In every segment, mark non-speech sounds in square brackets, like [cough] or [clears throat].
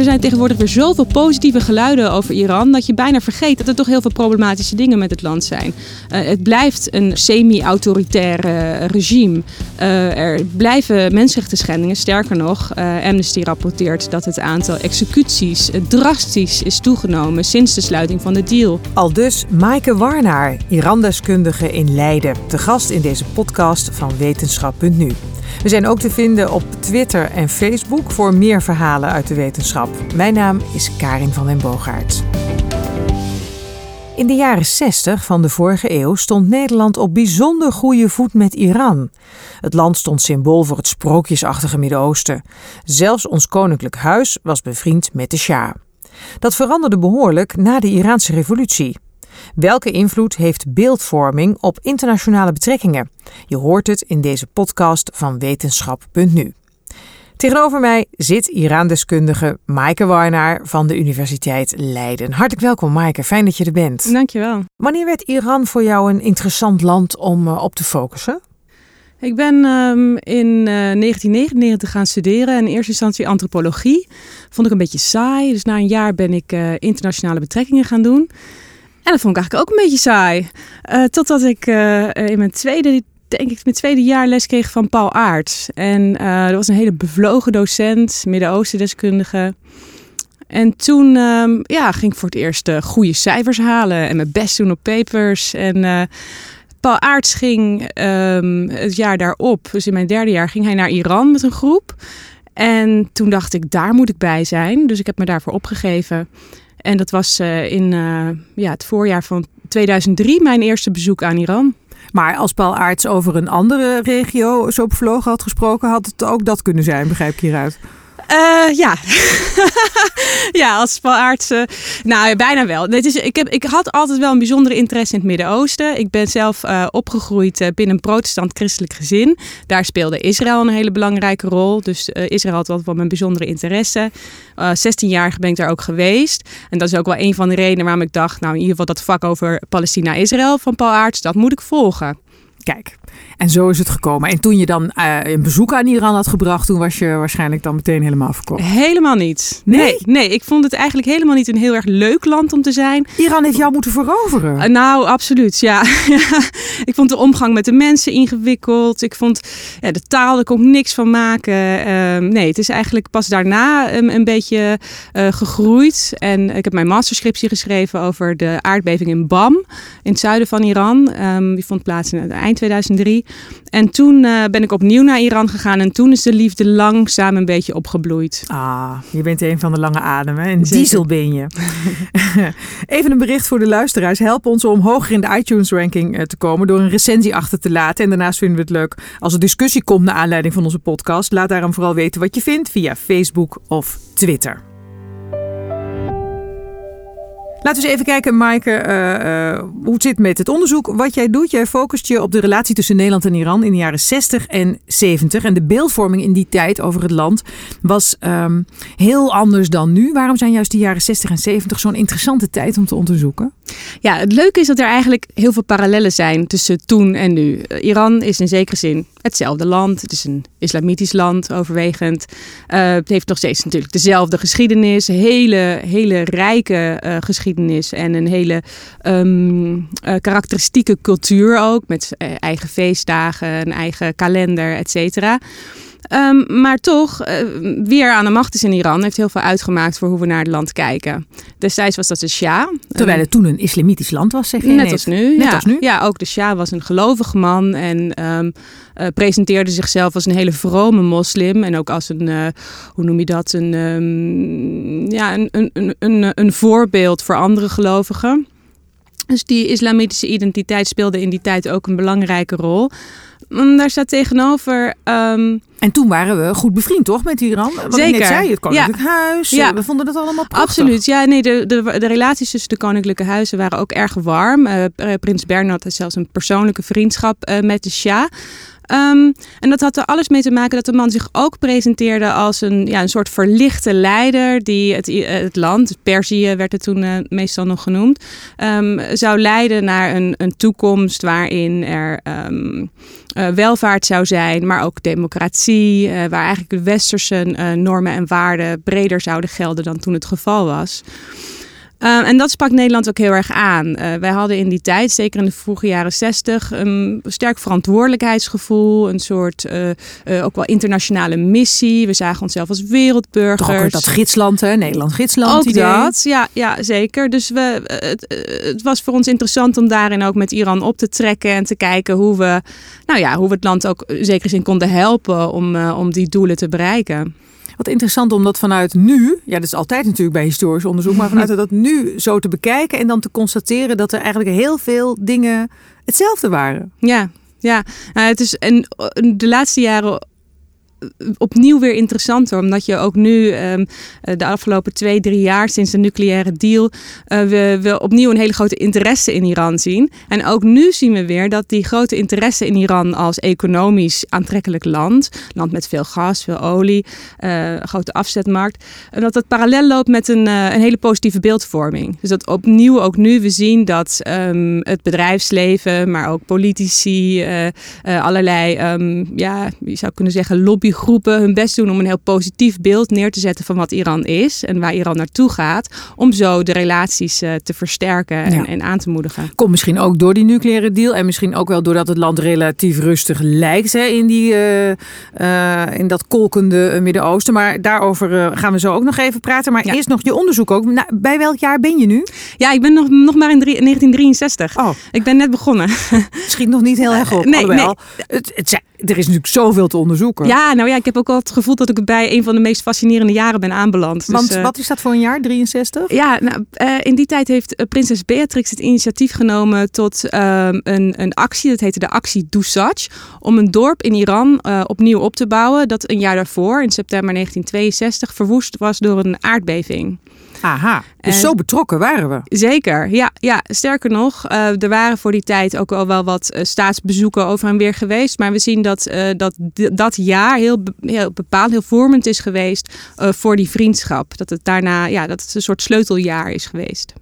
er zijn tegenwoordig weer zoveel positieve geluiden over Iran dat je bijna vergeet dat er toch heel veel problematische dingen met het land zijn. Uh, het blijft een semi-autoritair regime. Uh, er blijven mensenrechten schendingen. Sterker nog, uh, Amnesty rapporteert dat het aantal executies drastisch is toegenomen sinds de sluiting van de deal. Al dus Maaike Warnaar, Iran-deskundige in Leiden, de gast in deze podcast van Wetenschap.nu. We zijn ook te vinden op Twitter en Facebook voor meer verhalen uit de wetenschap. Mijn naam is Karin van den Boogaard. In de jaren 60 van de vorige eeuw stond Nederland op bijzonder goede voet met Iran. Het land stond symbool voor het sprookjesachtige Midden-Oosten. Zelfs ons koninklijk huis was bevriend met de Shah. Dat veranderde behoorlijk na de Iraanse revolutie. Welke invloed heeft beeldvorming op internationale betrekkingen? Je hoort het in deze podcast van Wetenschap.nu. Tegenover mij zit Iran-deskundige Maaike Warnaar van de Universiteit Leiden. Hartelijk welkom Maaike, fijn dat je er bent. Dankjewel. Wanneer werd Iran voor jou een interessant land om uh, op te focussen? Ik ben um, in uh, 1999 gaan studeren. In eerste instantie antropologie. Vond ik een beetje saai. Dus na een jaar ben ik uh, internationale betrekkingen gaan doen. En dat vond ik eigenlijk ook een beetje saai. Uh, totdat ik in mijn tweede, denk ik, mijn tweede jaar les kreeg van Paul Aarts. En dat was een hele bevlogen docent, Midden-Oosten deskundige. En toen um, ja, ging ik voor het eerst goede cijfers halen en mijn best doen op papers. En Paul Aarts ging um, het jaar daarop, dus in mijn derde jaar, ging hij naar Iran met een groep. En toen dacht ik, daar moet ik bij zijn. Dus ik heb me daarvoor opgegeven. En dat was in ja, het voorjaar van 2003 mijn eerste bezoek aan Iran. Maar als Paul Aarts over een andere regio zo bevlogen had gesproken, had het ook dat kunnen zijn, begrijp ik hieruit? Uh, ja. [laughs] ja, als spalaarts. Uh, nou, bijna wel. Dit is, ik, heb, ik had altijd wel een bijzondere interesse in het Midden-Oosten. Ik ben zelf uh, opgegroeid binnen een protestant-christelijk gezin. Daar speelde Israël een hele belangrijke rol. Dus Israël had altijd wel mijn bijzondere interesse. 16 jaar ben ik daar ook geweest. En dat is ook wel een van de redenen waarom ik dacht... nou, in ieder geval dat vak over Palestina-Israël van Paul Aarts... dat moet ik volgen. Kijk, en zo is het gekomen. En toen je dan uh, een bezoek aan Iran had gebracht, toen was je waarschijnlijk dan meteen helemaal verkocht. Helemaal niet. Nee? nee, nee, ik vond het eigenlijk helemaal niet een heel erg leuk land om te zijn. Iran heeft jou moeten veroveren. Uh, nou, absoluut, ja. [laughs] ik vond de omgang met de mensen ingewikkeld. Ik vond ja, de taal, daar kon ik niks van maken. Uh, nee, het is eigenlijk pas daarna um, een beetje uh, gegroeid. En ik heb mijn masterscriptie geschreven over de aardbeving in Bam, in het zuiden van Iran. Um, die vond plaats in eind 2003. En toen uh, ben ik opnieuw naar Iran gegaan en toen is de liefde langzaam een beetje opgebloeid. Ah, je bent een van de lange ademen. Een diesel ben je. [laughs] Even een bericht voor de luisteraars. Help ons om hoger in de iTunes-ranking uh, te komen door een recensie achter te laten. En daarnaast vinden we het leuk als er discussie komt naar aanleiding van onze podcast. Laat daarom vooral weten wat je vindt via Facebook of Twitter. Laten we eens even kijken, Maaike, uh, uh, hoe het zit met het onderzoek. Wat jij doet, jij focust je op de relatie tussen Nederland en Iran in de jaren 60 en 70. En de beeldvorming in die tijd over het land was um, heel anders dan nu. Waarom zijn juist die jaren 60 en 70 zo'n interessante tijd om te onderzoeken? Ja, het leuke is dat er eigenlijk heel veel parallellen zijn tussen toen en nu. Iran is in zekere zin hetzelfde land. Het is een islamitisch land, overwegend. Uh, het heeft nog steeds natuurlijk dezelfde geschiedenis. Hele, hele rijke uh, En een hele um, uh, karakteristieke cultuur ook. Met eigen feestdagen, een eigen kalender, et cetera. Um, maar toch, uh, wie er aan de macht is in Iran, heeft heel veel uitgemaakt voor hoe we naar het land kijken. Destijds was dat de Shah. Terwijl het toen een islamitisch land was, zeg je? Net als nu. Net ja. als nu? Ja, ook de Shah was een gelovige man en um, uh, presenteerde zichzelf als een hele vrome moslim. En ook als een, uh, hoe noem je dat, een, um, ja, een, een, een, een, een voorbeeld voor andere gelovigen. Dus die islamitische identiteit speelde in die tijd ook een belangrijke rol. Daar staat tegenover. Um, en toen waren we goed bevriend, toch, met Iran? Wat Zeker. ik net zei, het Koninklijk ja. Huis. Ja. We vonden dat allemaal prachtig. Absoluut. Ja, nee, de, de, de relaties tussen de Koninklijke Huizen waren ook erg warm. Uh, Prins Bernhard had zelfs een persoonlijke vriendschap uh, met de Shah. Ehm, en dat had er alles mee te maken dat de man zich ook presenteerde als een, ja, een soort verlichte leider die het, het land, Perzië werd het toen uh, meestal nog genoemd, um, zou leiden naar een, een toekomst waarin er um, uh, welvaart zou zijn, maar ook democratie, waar eigenlijk de westerse normen en waarden breder zouden gelden dan toen het geval was. Uh, en dat sprak Nederland ook heel erg aan. Uh, wij hadden in die tijd, zeker in de vroege jaren zestig, een sterk verantwoordelijkheidsgevoel. Een soort uh, ook wel internationale missie. We zagen onszelf als wereldburgers. Toch ook dat gidsland, hè? Nederland gidsland. Ook idee. dat, ja, ja zeker. Dus we, het, het, was voor ons interessant om daarin ook met Iran op te trekken. En te kijken hoe we, nou ja, hoe we het land ook zeker zin konden helpen om, om die doelen te bereiken. Wat interessant om dat vanuit nu, ja, dat is altijd natuurlijk bij historisch onderzoek, maar vanuit [laughs] dat nu zo te bekijken en dan te constateren dat er eigenlijk heel veel dingen hetzelfde waren. Ja, ja. Nou, het is en de laatste jaren opnieuw weer interessanter. Omdat je ook nu um, de afgelopen twee, drie jaar sinds de nucleaire deal. Uh, we, we opnieuw een hele grote interesse in Iran zien. En ook nu zien we weer dat die grote interesse in Iran als economisch aantrekkelijk land. Land met veel gas, veel olie, uh, grote afzetmarkt. En dat dat parallel loopt met een, een hele positieve beeldvorming. Dus dat opnieuw ook nu we zien dat um, het bedrijfsleven, maar ook politici, allerlei, um, ja, je zou kunnen zeggen, lobby groepen hun best doen om een heel positief beeld neer te zetten van wat Iran is en waar Iran naartoe gaat. Om zo de relaties uh, te versterken en, ja. en, aan te moedigen. Komt misschien ook door die nucleaire deal en misschien ook wel doordat het land relatief rustig lijkt hè, in, die, uh, uh, in dat kolkende Midden-Oosten. Maar daarover gaan we zo ook nog even praten. Maar ja. eerst nog je onderzoek ook. Nou, bij welk jaar ben je nu? Ja, ik ben nog, nog maar in 1963. Oh. Ik ben net begonnen. Schiet nog niet heel erg op. nee, nee. Het, het, er is natuurlijk zoveel te onderzoeken. Ja, nou ja, ik heb ook wel het gevoel dat ik bij een van de meest fascinerende jaren ben aanbeland. Want dus, uh, wat is dat voor een jaar, 63? Ja, nou, uh, in die tijd heeft prinses Beatrix het initiatief genomen tot uh, een, een actie, dat heette de actie Dusaj, om een dorp in Iran opnieuw op te bouwen dat een jaar daarvoor, in september 1962, verwoest was door een aardbeving. Aha, dus en zo betrokken waren we. Zeker, ja. ja sterker nog, uh, er waren voor die tijd ook al wel wat uh, staatsbezoeken over en weer geweest. Maar we zien dat uh, dat, dat jaar heel, heel bepaald, heel vormend is geweest voor die vriendschap. Dat het daarna, ja, dat het een soort sleuteljaar is geweest.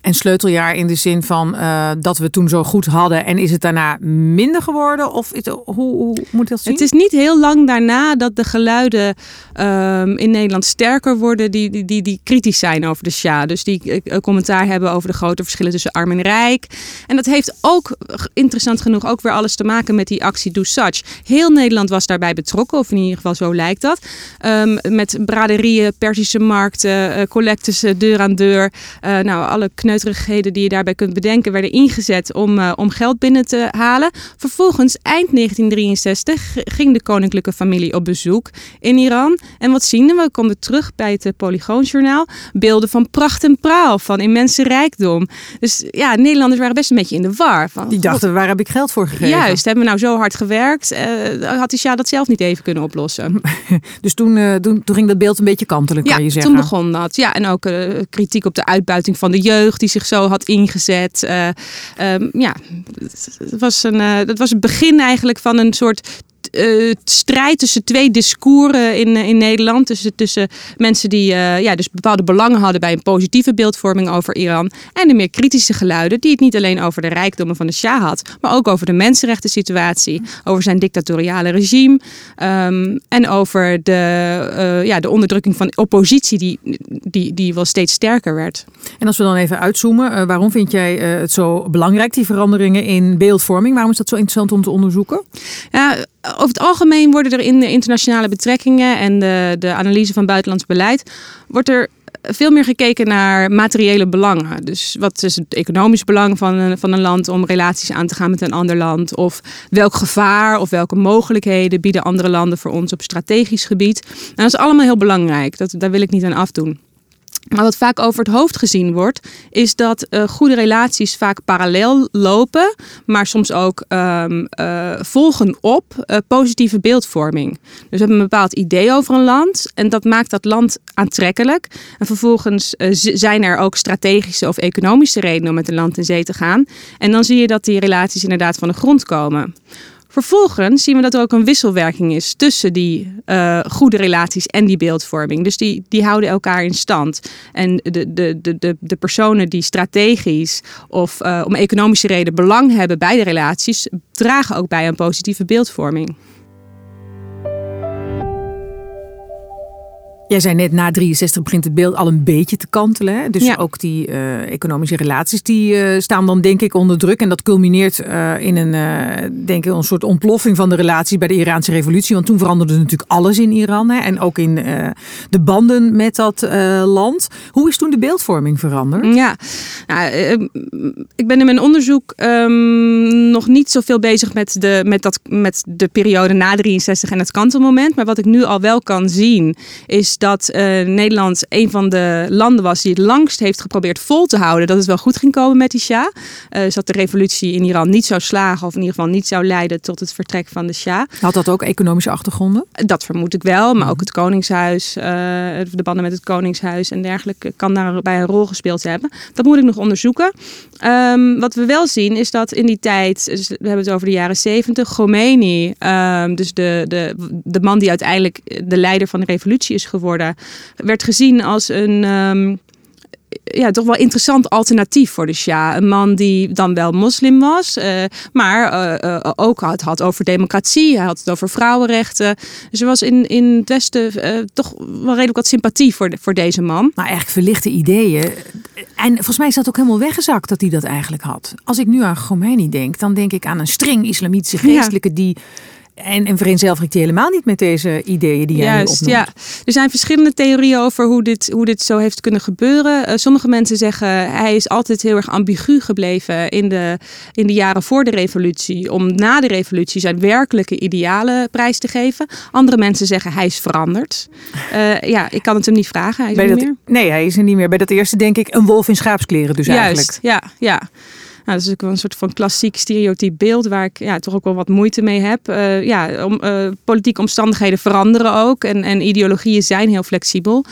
En sleuteljaar in de zin van uh, dat we toen zo goed hadden en is het daarna minder geworden? Of hoe, hoe, moet dat zien? Het is niet heel lang daarna dat de geluiden um, in Nederland sterker worden die, die, die, kritisch zijn over de Sja. Dus die uh, commentaar hebben over de grote verschillen tussen arm en rijk. En dat heeft ook, interessant genoeg, ook weer alles te maken met die actie Do Such. Heel Nederland was daarbij betrokken, of in ieder geval zo lijkt dat. Um, met braderieën, Persische markten, uh, deur aan deur. nou, alle kneuterigheden die je daarbij kunt bedenken werden ingezet om, uh, om geld binnen te halen. Vervolgens, eind 1963, ging de koninklijke familie op bezoek in Iran. En wat zien we? We komen terug bij het Polygoonjournaal. Beelden van pracht en praal, van immense rijkdom. Dus ja, Nederlanders waren best een beetje in de war. Van, die dachten, waar heb ik geld voor gegeven? Juist, hebben we nou zo hard gewerkt? Uh, had die Sja dat zelf niet even kunnen oplossen? [laughs] dus toen, uh, toen, toen, ging dat beeld een beetje kantelen, kan ja, je zeggen? toen begon dat. Ja, en ook kritiek op de uitbuiting van de jeugd die zich zo had ingezet. Uh, um, ja, het was, een, uh, dat was het begin eigenlijk van een soort uh, strijd tussen twee discoursen in, in Nederland. Tussen, tussen mensen die uh, ja, dus bepaalde belangen hadden bij een positieve beeldvorming over Iran. En de meer kritische geluiden die het niet alleen over de rijkdommen van de Shah had. Maar ook over de mensenrechten situatie. Over zijn dictatoriale regime. Um, en over de, uh, ja, de onderdrukking van oppositie die, die, die wel steeds sterker werd. En als we dan even uitzoomen. waarom vind jij het zo belangrijk die veranderingen in beeldvorming? Waarom is dat zo interessant om te onderzoeken? Ja, over het algemeen worden er in de internationale betrekkingen en de, de analyse van buitenlands beleid, wordt er veel meer gekeken naar materiële belangen. Dus wat is het economisch belang van een, van een land om relaties aan te gaan met een ander land? Of welk gevaar of welke mogelijkheden bieden andere landen voor ons op strategisch gebied? En dat is allemaal heel belangrijk. Dat, daar wil ik niet aan afdoen. Maar wat vaak over het hoofd gezien wordt, is dat uh, goede relaties vaak parallel lopen, maar soms ook um, uh, volgen op uh, positieve beeldvorming. Dus we hebben een bepaald idee over een land en dat maakt dat land aantrekkelijk. En vervolgens zijn er ook strategische of economische redenen om met een land in zee te gaan. En dan zie je dat die relaties inderdaad van de grond komen. Vervolgens zien we dat er ook een wisselwerking is tussen die uh, goede relaties en die beeldvorming. Dus die, die houden elkaar in stand. En de, de, de, de, personen die strategisch of uh, om economische reden belang hebben bij de relaties, dragen ook bij een positieve beeldvorming. Jij zei net, na 63 begint het beeld al een beetje te kantelen. Dus ook die uh, economische relaties die uh, staan dan denk ik onder druk. En dat culmineert uh, in een, denk ik, een soort ontploffing van de relatie bij de Iraanse revolutie. Want toen veranderde natuurlijk alles in Iran. Hè, en ook in de banden met dat land. Hoe is toen de beeldvorming veranderd? Ja, nou, ik ben in mijn onderzoek um, nog niet zoveel bezig met de, met, dat, met de periode na 63 en het kantelmoment. Maar wat ik nu al wel kan zien is dat uh, Nederland een van de landen was die het langst heeft geprobeerd vol te houden dat het wel goed ging komen met die Shah. Uh, dus dat de revolutie in Iran niet zou slagen of in ieder geval niet zou leiden tot het vertrek van de Shah. Had dat ook economische achtergronden? Dat vermoed ik wel, maar ook het Koningshuis, uh, de banden met het Koningshuis en dergelijke kan daarbij een rol gespeeld hebben. Dat moet ik nog onderzoeken. Um, wat we wel zien is dat in die tijd, dus we hebben het over de jaren zeventig, Khomeini, um, dus de, de, de man die uiteindelijk de leider van de revolutie is geworden werd gezien als een. Um, ja, toch wel interessant alternatief voor de Shah. Een man die dan wel moslim was, uh, maar uh, uh, ook had, had over democratie, hij had het over vrouwenrechten. Dus er was in, in het Westen toch wel redelijk wat sympathie voor, de, voor deze man. Maar eigenlijk verlichte ideeën. En volgens mij is dat ook helemaal weggezakt dat hij dat eigenlijk had. Als ik nu aan Khomeini denk, dan denk ik aan een streng islamitische geestelijke die en, en vereenzelvigt hij helemaal niet met deze ideeën die jij Juist, ja. Er zijn verschillende theorieën over hoe dit, hoe dit zo heeft kunnen gebeuren. Uh, sommige mensen zeggen hij is altijd heel erg ambigu gebleven in de, in de jaren voor de revolutie. Om na de revolutie zijn werkelijke idealen prijs te geven. Andere mensen zeggen hij is veranderd. Uh, ja, ik kan het hem niet vragen. Hij is Bij dat, meer. Nee, hij is er niet meer. Bij dat eerste denk ik een wolf in schaapskleren dus Juist, eigenlijk. ja, ja. Nou, dat is ook een soort van klassiek stereotyp beeld waar ik ja, toch ook wel wat moeite mee heb. Uh, ja, om, uh, politieke omstandigheden veranderen ook en, en ideologieën zijn heel flexibel.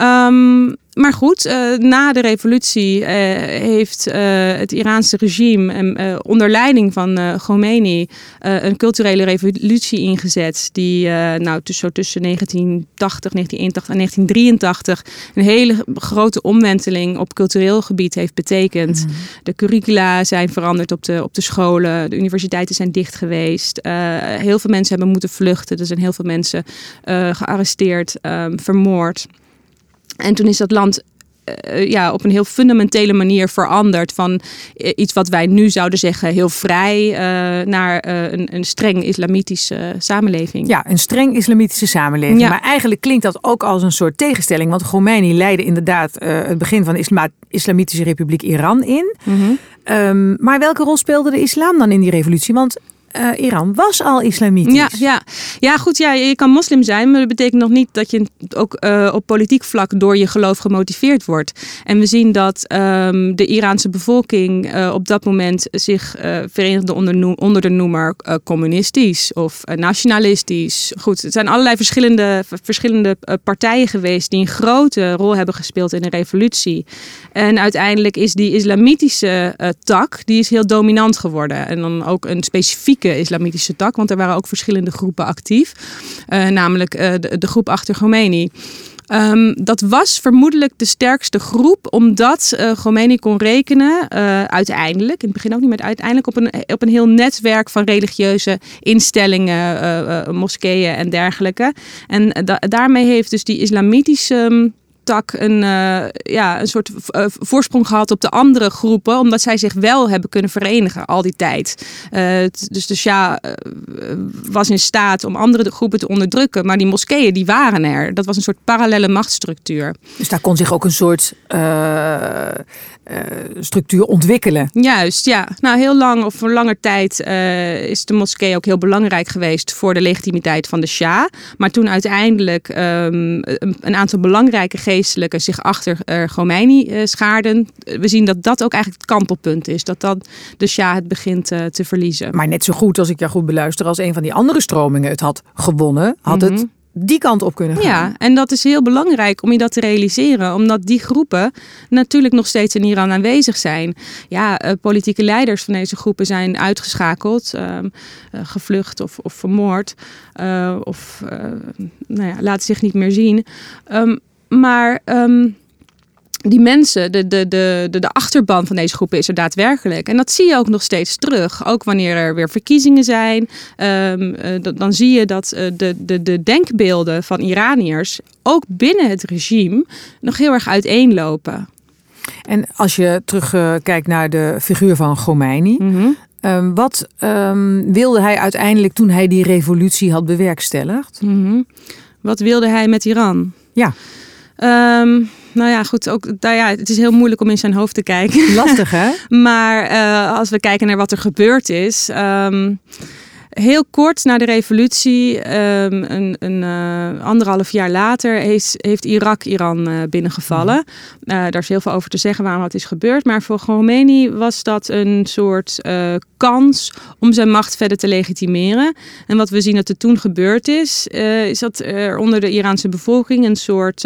Um, maar goed, uh, na de revolutie uh, heeft uh, het Iraanse regime onder leiding van Khomeini een culturele revolutie ingezet. Die nou, tussen, tussen 1980, 1981 en 1983 een hele grote omwenteling op cultureel gebied heeft betekend. Mm. De curricula zijn veranderd op de, op de scholen, de universiteiten zijn dicht geweest. heel veel mensen hebben moeten vluchten. Er zijn heel veel mensen gearresteerd, um, vermoord. En toen is dat land uh, ja, op een heel fundamentele manier veranderd. Van uh, iets wat wij nu zouden zeggen heel vrij uh, naar een, een, streng islamitische samenleving. Ja, een streng islamitische samenleving. Ja. Maar eigenlijk klinkt dat ook als een soort tegenstelling. Want Khomeini leidde inderdaad het begin van de Isla Islamitische Republiek Iran in. Mm -hmm. um, maar welke rol speelde de islam dan in die revolutie? Want uh, Iran was al islamitisch. Ja, ja. ja, goed. Ja, je kan moslim zijn, maar dat betekent nog niet dat je ook uh, op politiek vlak door je geloof gemotiveerd wordt. En we zien dat um, de Iraanse bevolking uh, op dat moment zich verenigde onder, onder de noemer communistisch of nationalistisch. Goed, het zijn allerlei verschillende, verschillende partijen geweest die een grote rol hebben gespeeld in de revolutie. En uiteindelijk is die islamitische tak, die is heel dominant geworden. En dan ook een islamitische tak, want er waren ook verschillende groepen actief, uh, namelijk uh, de, groep achter Khomeini. Um, dat was vermoedelijk de sterkste groep, omdat uh, kon rekenen, uiteindelijk, in het begin ook niet, maar uiteindelijk op een, op een heel netwerk van religieuze instellingen, moskeeën en dergelijke. En da daarmee heeft dus die islamitische een, uh, ja, een soort uh, voorsprong gehad op de andere groepen, omdat zij zich wel hebben kunnen verenigen al die tijd. Uh, dus de Shah was in staat om andere groepen te onderdrukken, maar die moskeeën die waren er. Dat was een soort parallele machtsstructuur. Dus daar kon zich ook een soort structuur ontwikkelen. Juist, ja. Nou, heel lang of voor langer tijd is de moskee ook heel belangrijk geweest voor de legitimiteit van de Shah. Maar toen uiteindelijk um, een, een aantal belangrijke geestelijken zich achter uh, Khomeini uh, schaarden. We zien dat dat ook eigenlijk het kantelpunt is. Dat dan de Shah het begint te verliezen. Maar net zo goed als ik jou goed beluister als een van die andere stromingen het had gewonnen, had mm -hmm. het die kant op kunnen gaan. Ja, en dat is heel belangrijk om je dat te realiseren, omdat die groepen natuurlijk nog steeds in Iran aanwezig zijn. Ja, uh, politieke leiders van deze groepen zijn uitgeschakeld, uh, gevlucht of, of vermoord, uh, of nou ja, laten zich niet meer zien. Um, maar. Um, die mensen, de, de, de, de, de achterban van deze groepen is er daadwerkelijk. En dat zie je ook nog steeds terug. Ook wanneer er weer verkiezingen zijn. Um, dan zie je dat uh, de, de, de denkbeelden van Iraniërs ook binnen het regime nog heel erg uiteenlopen. En als je terugkijkt uh, naar de figuur van Khomeini. -hmm. um, wat um, wilde hij uiteindelijk toen hij die revolutie had bewerkstelligd? -hmm. Wat wilde hij met Iran? Ja. Um, nou ja, goed. Ook, nou ja, het is heel moeilijk om in zijn hoofd te kijken. Lastig, hè? [laughs] maar uh, als we kijken naar wat er gebeurd is. Um, heel kort na de revolutie, um, een, een uh, anderhalf jaar later, heeft, heeft Irak Iran uh, binnengevallen. Uh, daar is heel veel over te zeggen waarom dat is gebeurd. Maar voor Khomeini was dat een soort kans om zijn macht verder te legitimeren. En wat we zien dat er toen gebeurd is, is dat er onder de Iraanse bevolking een soort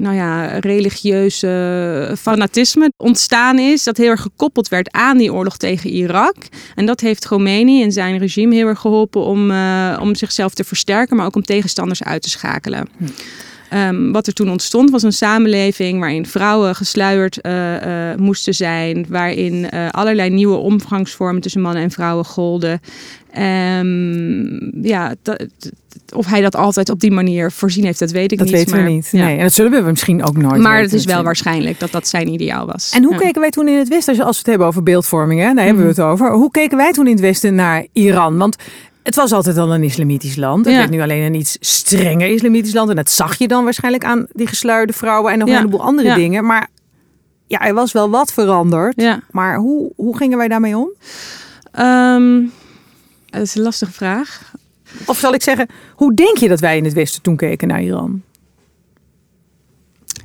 nou ja, religieuze fanatisme ontstaan is. Dat heel erg gekoppeld werd aan die oorlog tegen Irak. En dat heeft Khomeini en zijn regime heel erg geholpen om, uh, om zichzelf te versterken, maar ook om tegenstanders uit te schakelen. Hm. Um, wat er toen ontstond was een samenleving waarin vrouwen gesluierd uh, uh, moesten zijn, waarin uh, allerlei nieuwe omgangsvormen tussen mannen en vrouwen golden. Um, ja, of hij dat altijd op die manier voorzien heeft, dat weet ik dat niet. Dat weten we niet. Nee, en dat zullen we misschien ook nooit Maar het is wel waarschijnlijk dat dat zijn ideaal was. En hoe ja. keken wij toen in het Westen, als we het hebben over beeldvorming, hè, daar mm. hebben we het over. Hoe keken wij toen in het Westen naar Iran? Want het was altijd al een islamitisch land. Het ja. werd nu alleen een iets strenger islamitisch land. En dat zag je dan waarschijnlijk aan die gesluierde vrouwen en nog ja. een heleboel andere ja. dingen. Maar ja, er was wel wat veranderd. Maar hoe, hoe gingen wij daarmee om? Um, dat is een lastige vraag. Of zal ik zeggen, hoe denk je dat wij in het Westen toen keken naar Iran?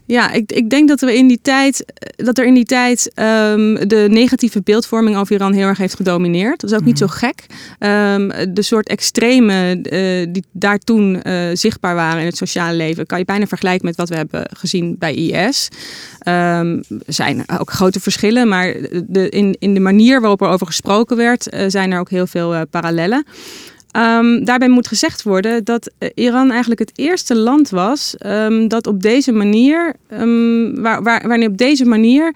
Ja, ik, ik denk dat, we in die tijd, dat er in die tijd um, de negatieve beeldvorming over Iran heel erg heeft gedomineerd. Dat is ook niet zo gek. Um, de soort extreme uh, die daar toen uh, zichtbaar waren in het sociale leven, kan je bijna vergelijken met wat we hebben gezien bij IS. Um, er zijn ook grote verschillen, maar de, in, in de manier waarop er over gesproken werd, uh, zijn er ook heel veel parallellen. Um, daarbij moet gezegd worden dat Iran eigenlijk het eerste land was um, dat op deze manier, um, waar, waar, waarin op deze manier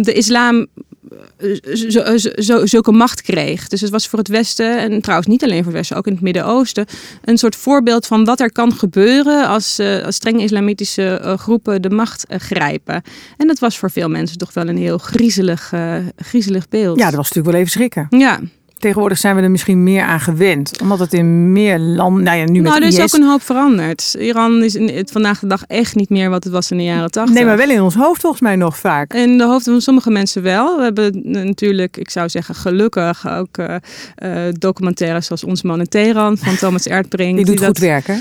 de islam zo, zo, zulke macht kreeg. Dus het was voor het Westen, en trouwens niet alleen voor het Westen, ook in het Midden-Oosten, een soort voorbeeld van wat er kan gebeuren als, uh, als strenge islamitische uh, groepen de macht uh, grijpen. En dat was voor veel mensen toch wel een heel griezelig, griezelig beeld. Ja, dat was natuurlijk wel even schrikken. Ja. Tegenwoordig zijn we er misschien meer aan gewend. Omdat het in meer landen. Nou ja, nu met nou, er is IS... ook een hoop veranderd. Iran is in, vandaag de dag echt niet meer wat het was in de jaren tachtig. Nee, maar wel in ons hoofd volgens mij nog vaak. In de hoofden van sommige mensen wel. We hebben natuurlijk, ik zou zeggen, gelukkig ook uh, documentaires zoals Ons Man in Teheran van Thomas Erdbrink. Die doet die goed dat, werk, hè?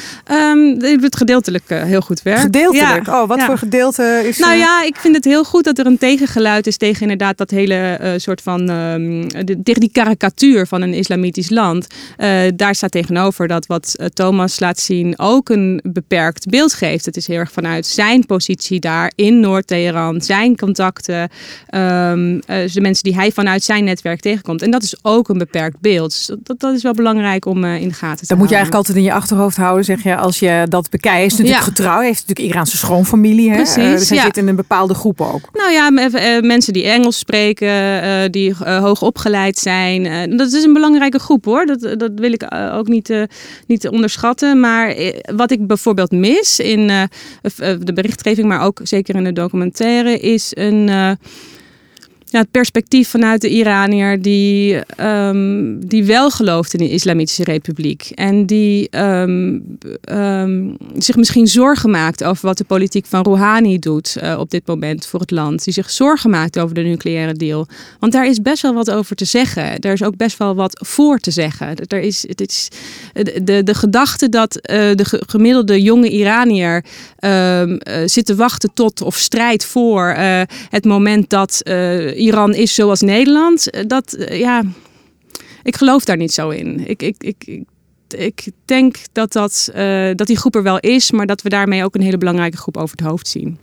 Um, die doet gedeeltelijk uh, heel goed werk. Gedeeltelijk? Ja. Oh, wat ja. voor gedeelte is Nou ja, ik vind het heel goed dat er een tegengeluid is tegen inderdaad dat hele soort van, um, de, tegen die karikatuur van een islamitisch land. Uh, daar staat tegenover dat wat uh, Thomas laat zien ook een beperkt beeld geeft. Het is heel erg vanuit zijn positie daar in Noord-Teheran, zijn contacten, um, de mensen die hij vanuit zijn netwerk tegenkomt. En dat is ook een beperkt beeld. Dus dat, dat is wel belangrijk om in de gaten te dat houden. Dat moet je eigenlijk altijd in je achterhoofd houden, zeg je, als je dat bekijkt. Is natuurlijk ja. getrouw, heeft natuurlijk Iraanse schoonfamilie. Hè? Precies, dus hij ja. zit in een bepaalde groep ook. Nou ja, mensen die Engels spreken, die hoog opgeleid zijn. Dat is een belangrijke groep hoor. Dat, dat wil ik ook niet, uh, niet onderschatten. Maar wat ik bijvoorbeeld mis in de berichtgeving, maar ook zeker in de documentaire, is een. Ja, het perspectief vanuit de Iranier die, um, die wel gelooft in de Islamitische Republiek. En die um, um, zich misschien zorgen maakt over wat de politiek van Rouhani doet uh, op dit moment voor het land. Die zich zorgen maakt over de nucleaire deal. Want daar is best wel wat over te zeggen. Er is ook best wel wat voor te zeggen. Er is, het is de, de, gedachte dat uh, de gemiddelde jonge Iranier uh, zit te wachten tot of strijdt voor het moment dat Iran is zoals Nederland, dat ja, ik geloof daar niet zo in. Ik, ik, ik, ik denk dat, dat, uh, dat die groep er wel is, maar dat we daarmee ook een hele belangrijke groep over het hoofd zien.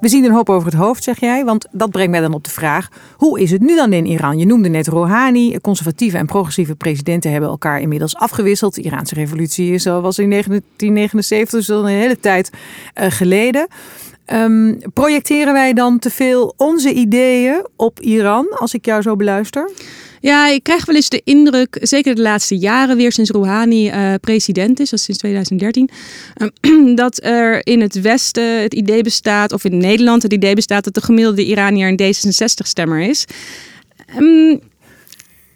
We zien een hoop over het hoofd, zeg jij. Want dat brengt mij dan op de vraag: hoe is het nu dan in Iran? Je noemde net Rouhani. Conservatieve en progressieve presidenten hebben elkaar inmiddels afgewisseld. De Iraanse revolutie is al was in 1979, dus al een hele tijd uh, geleden. Um, projecteren wij dan te veel onze ideeën op Iran, als ik jou zo beluister? Ja, ik krijg wel eens de indruk, zeker de laatste jaren weer sinds Rouhani uh, president is, dat is sinds 2013, uh, [clears throat] dat er in het Westen het idee bestaat, of in Nederland het idee bestaat, dat de gemiddelde Iranier een D66-stemmer is. Um,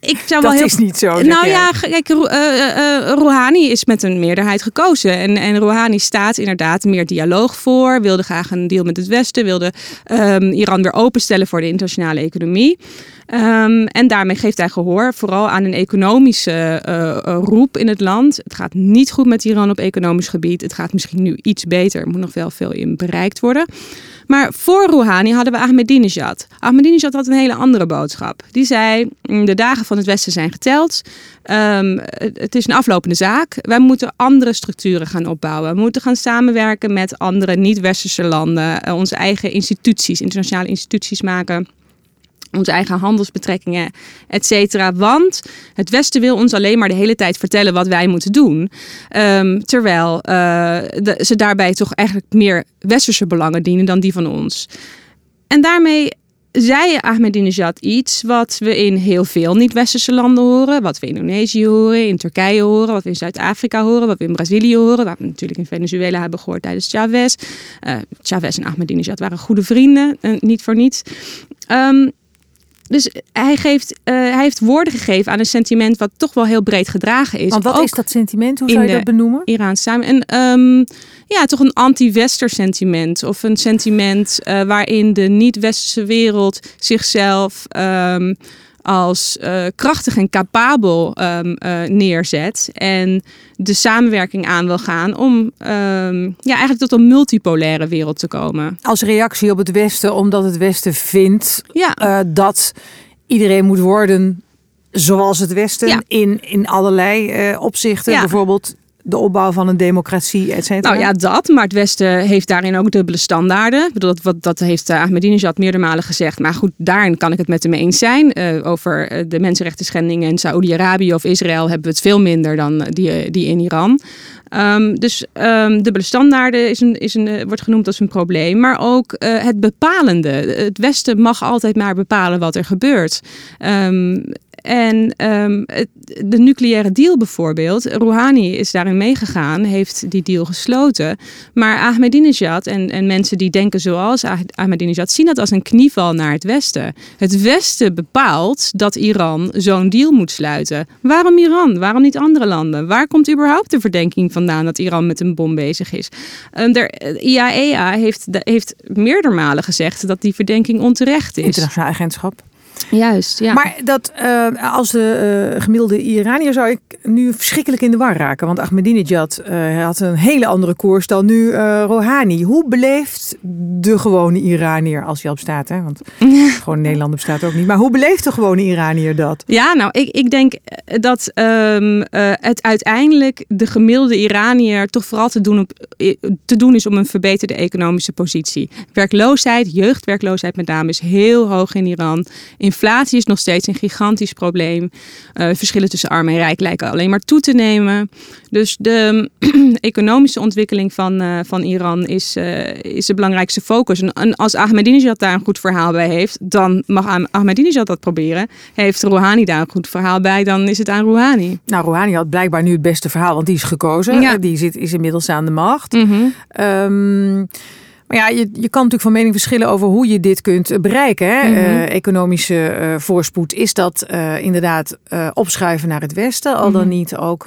ik zou dat wel heel... is niet zo. Nou ja, kijk, uh, uh, Rouhani is met een meerderheid gekozen. En, en Rouhani staat inderdaad meer dialoog voor. Wilde graag een deal met het Westen. Wilde um, Iran weer openstellen voor de internationale economie. Um, en daarmee geeft hij gehoor vooral aan een economische uh, roep in het land. Het gaat niet goed met Iran op economisch gebied. Het gaat misschien nu iets beter. Er moet nog wel veel in bereikt worden. Maar voor Rouhani hadden we Ahmadinejad. Ahmadinejad had een hele andere boodschap. Die zei, mm, de dagen van het Westen zijn geteld. Um, het is een aflopende zaak. Wij moeten andere structuren gaan opbouwen. We moeten gaan samenwerken met andere niet-westerse landen. onze eigen instituties, internationale instituties maken onze eigen handelsbetrekkingen, et cetera. Want het Westen wil ons alleen maar de hele tijd vertellen wat wij moeten doen. Um, terwijl de, ze daarbij toch eigenlijk meer westerse belangen dienen dan die van ons. En daarmee zei Ahmadinejad iets wat we in heel veel niet-westerse landen horen. Wat we in Indonesië horen, in Turkije horen, wat we in Zuid-Afrika horen, wat we in Brazilië horen. Wat we natuurlijk in Venezuela hebben gehoord tijdens Chavez. Uh, Chavez en Ahmadinejad waren goede vrienden, uh, niet voor niets. Um, dus hij, geeft, uh, hij heeft woorden gegeven aan een sentiment wat toch wel heel breed gedragen is. Want wat is dat sentiment? Hoe zou je dat benoemen? Iraans samen. En um, ja, toch een anti-wester sentiment. Of een sentiment uh, waarin de niet-westerse wereld zichzelf um, als uh, krachtig en capabel um, uh, neerzet. En de samenwerking aan wil gaan om um, ja, eigenlijk tot een multipolaire wereld te komen. Als reactie op het Westen, omdat het Westen vindt ja. uh, dat iedereen moet worden zoals het Westen ja. in, in allerlei opzichten. Ja. Bijvoorbeeld de opbouw van een democratie, et cetera? Nou ja, dat. Maar het Westen heeft daarin ook dubbele standaarden. Ik bedoel, dat, dat heeft uh, Ahmadinejad meerdere malen gezegd. Maar goed, daarin kan ik het met hem eens zijn. Uh, over uh, de mensenrechten schendingen in Saoedi-Arabië of Israël hebben we het veel minder dan die, die in Iran. Um, dus um, dubbele standaarden is een, is een, wordt genoemd als een probleem. Maar ook het bepalende. Het Westen mag altijd maar bepalen wat er gebeurt. Um, en um, de nucleaire deal bijvoorbeeld, Rouhani is daarin meegegaan, heeft die deal gesloten. Maar Ahmadinejad en, en mensen die denken zoals Ahmadinejad zien dat als een knieval naar het Westen. Het Westen bepaalt dat Iran zo'n deal moet sluiten. Waarom Iran? Waarom niet andere landen? Waar komt überhaupt de verdenking vandaan dat Iran met een bom bezig is? Um, de IAEA heeft, heeft meerdere malen gezegd dat die verdenking onterecht is. Internationaal agentschap. Juist, ja. Maar dat, uh, als de uh, gemiddelde Iranier zou ik nu verschrikkelijk in de war raken. Want Ahmadinejad uh, had een hele andere koers dan nu Rouhani. Hoe beleeft de gewone Iranier, als hij op staat, hè? want [laughs] gewoon Nederlander bestaat ook niet. Maar hoe beleeft de gewone Iranier dat? Ja, nou, ik, ik denk dat um, het uiteindelijk de gemiddelde Iranier toch vooral te doen, op, te doen is om een verbeterde economische positie. Werkloosheid, jeugdwerkloosheid met name, is heel hoog in Iran. Inflatie is nog steeds een gigantisch probleem. Uh, verschillen tussen arm en rijk lijken alleen maar toe te nemen. Dus de [clears throat] economische ontwikkeling van, uh, van Iran is, uh, is de belangrijkste focus. En, en, als Ahmadinejad daar een goed verhaal bij heeft, dan mag Ahmadinejad dat proberen. Heeft Rouhani daar een goed verhaal bij, dan is het aan Rouhani. Nou, Rouhani had blijkbaar nu het beste verhaal, want die is gekozen. Ja. Die zit, is inmiddels aan de macht. Mm -hmm. um, maar ja, je, je kan natuurlijk van mening verschillen over hoe je dit kunt bereiken. Hè? Mm -hmm. uh, economische uh, voorspoed. Is dat uh, inderdaad opschuiven naar het Westen? Al dan -hmm. niet ook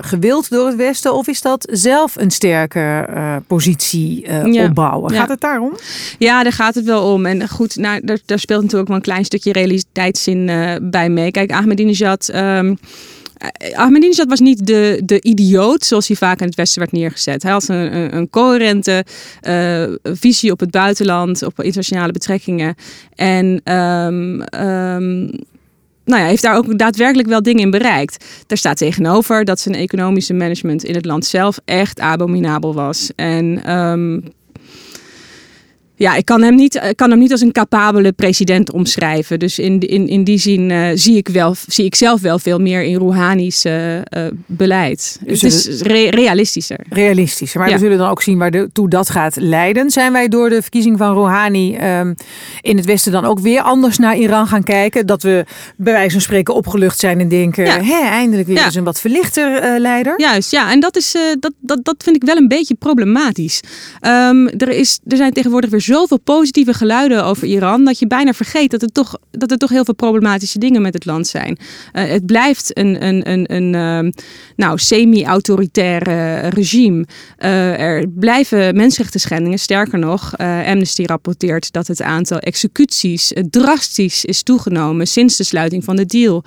gewild door het Westen? Of is dat zelf een sterke positie ja. opbouwen? Gaat het daarom? Ja, daar gaat het wel om. En goed, nou, daar, daar speelt natuurlijk ook wel een klein stukje realiteitszin bij mee. Kijk, Ahmadinejad... Um, eh, Ahmadinejad was niet de, de idioot zoals hij vaak in het Westen werd neergezet. Hij had een, een, coherente uh, visie op het buitenland, op internationale betrekkingen. En um, nou ja, heeft daar ook daadwerkelijk wel dingen in bereikt. Daar staat tegenover dat zijn economische management in het land zelf echt abominabel was. En um, ja, ik kan hem, niet, ik kan hem niet als een capabele president omschrijven. Dus in, in, in die zin uh, zie, ik wel, zie ik zelf wel veel meer in Rouhani's uh, uh, beleid. Dus het is re realistischer. Realistischer. Maar ja. we zullen dan ook zien waartoe dat gaat leiden. Zijn wij door de verkiezing van Rouhani um, in het Westen dan ook weer anders naar Iran gaan kijken? Dat we bij wijze van spreken opgelucht zijn en denken... Ja. Hé, eindelijk weer ja. eens een wat verlichter leider. Juist, ja. En dat, is, dat, dat, dat vind ik wel een beetje problematisch. Um, er, is, er zijn tegenwoordig weer zoveel positieve geluiden over Iran dat je bijna vergeet dat er toch, dat er toch heel veel problematische dingen met het land zijn. Uh, het blijft een, een, een, een uh, nou, semi-autoritair regime. Uh, er blijven mensenrechten schendingen. Sterker nog, Amnesty rapporteert dat het aantal executies drastisch is toegenomen sinds de sluiting van de deal.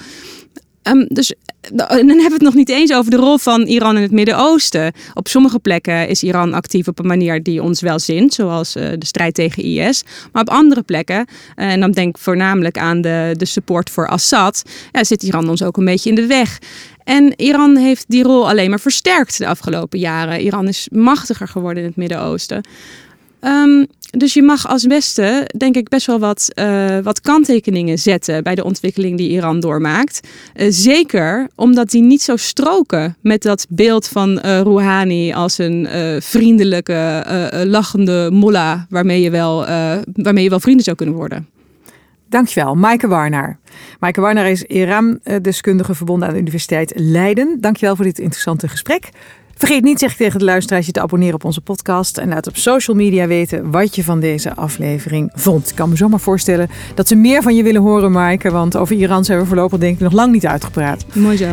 Um, dus dan hebben we het nog niet eens over de rol van Iran in het Midden-Oosten. Op sommige plekken is Iran actief op een manier die ons wel zint, zoals uh, de strijd tegen IS. Maar op andere plekken, uh, en dan denk ik voornamelijk aan de, de support voor Assad, ja, zit Iran ons ook een beetje in de weg. En Iran heeft die rol alleen maar versterkt de afgelopen jaren. Iran is machtiger geworden in het Midden-Oosten. Um, dus je mag als Westen, denk ik, best wel wat, uh, wat kanttekeningen zetten bij de ontwikkeling die Iran doormaakt. Uh, zeker omdat die niet zo stroken met dat beeld van uh, Rouhani als een vriendelijke, lachende mullah waarmee je, wel, waarmee je wel vrienden zou kunnen worden. Dankjewel, Maaike Warnaar. Maaike Warnaar is Iran-deskundige verbonden aan de Universiteit Leiden. Dankjewel voor dit interessante gesprek. Vergeet niet, zeg tegen de luisteraars, je te abonneren op onze podcast. En laat op social media weten wat je van deze aflevering vond. Ik kan me zomaar voorstellen dat ze meer van je willen horen, Maaike. Want over Iran zijn we voorlopig denk ik nog lang niet uitgepraat. Mooi zo.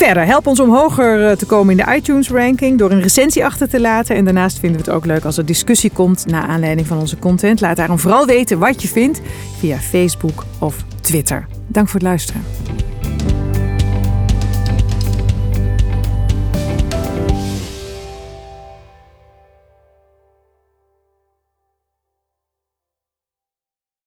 Verder, help ons om hoger eh, te komen in de iTunes-ranking door een recensie achter te laten. En daarnaast vinden we het ook leuk als er discussie komt naar aanleiding van onze content. Laat daarom vooral weten wat je vindt via Facebook of Twitter. Dank voor het luisteren.